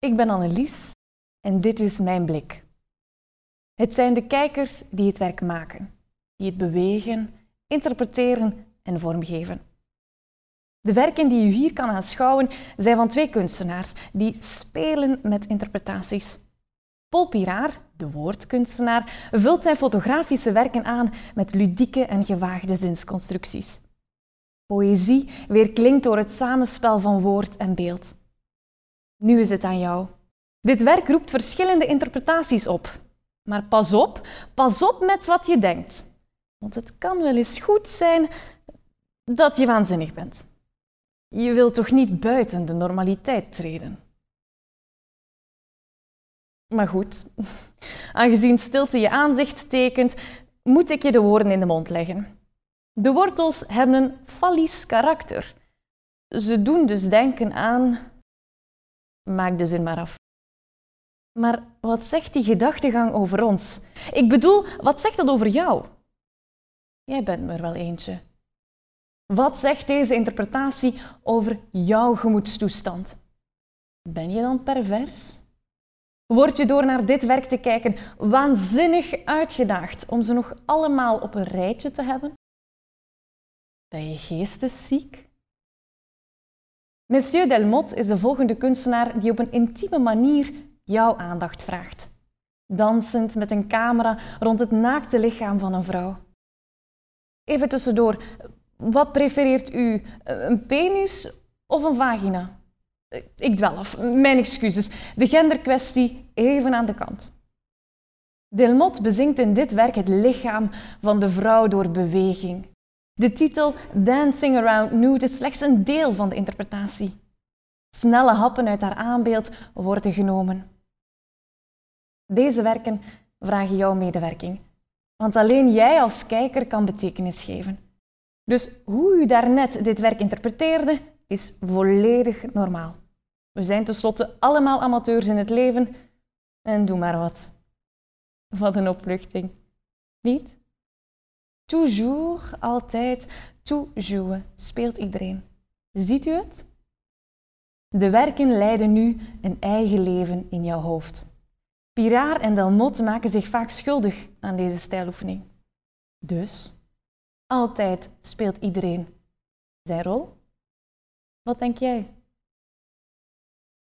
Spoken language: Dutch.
Ik ben Annelies en dit is mijn blik. Het zijn de kijkers die het werk maken, die het bewegen, interpreteren en vormgeven. De werken die u hier kan aanschouwen zijn van twee kunstenaars die spelen met interpretaties. Paul Piraar, de woordkunstenaar, vult zijn fotografische werken aan met ludieke en gewaagde zinsconstructies. Poëzie weerklinkt door het samenspel van woord en beeld. Nu is het aan jou. Dit werk roept verschillende interpretaties op. Maar pas op, pas op met wat je denkt. Want het kan wel eens goed zijn dat je waanzinnig bent. Je wilt toch niet buiten de normaliteit treden? Maar goed, aangezien stilte je aanzicht tekent, moet ik je de woorden in de mond leggen. De wortels hebben een fallisch karakter. Ze doen dus denken aan. Maak de zin maar af. Maar wat zegt die gedachtegang over ons? Ik bedoel, wat zegt dat over jou? Jij bent er wel eentje. Wat zegt deze interpretatie over jouw gemoedstoestand? Ben je dan pervers? Word je door naar dit werk te kijken waanzinnig uitgedaagd om ze nog allemaal op een rijtje te hebben? Ben je geestesziek? Monsieur Delmotte is de volgende kunstenaar die op een intieme manier jouw aandacht vraagt. Dansend met een camera rond het naakte lichaam van een vrouw. Even tussendoor, wat prefereert u? Een penis of een vagina? Ik dwel af, mijn excuses. De genderkwestie even aan de kant. Delmotte bezingt in dit werk het lichaam van de vrouw door beweging. De titel Dancing Around Nude is slechts een deel van de interpretatie. Snelle happen uit haar aanbeeld worden genomen. Deze werken vragen jouw medewerking, want alleen jij als kijker kan betekenis geven. Dus hoe u daarnet dit werk interpreteerde, is volledig normaal. We zijn tenslotte allemaal amateurs in het leven en doe maar wat. Wat een opluchting. Niet? Toujours, altijd, toujours, speelt iedereen. Ziet u het? De werken leiden nu een eigen leven in jouw hoofd. Piraar en Delmotte maken zich vaak schuldig aan deze stijloefening. Dus, altijd speelt iedereen zijn rol. Wat denk jij?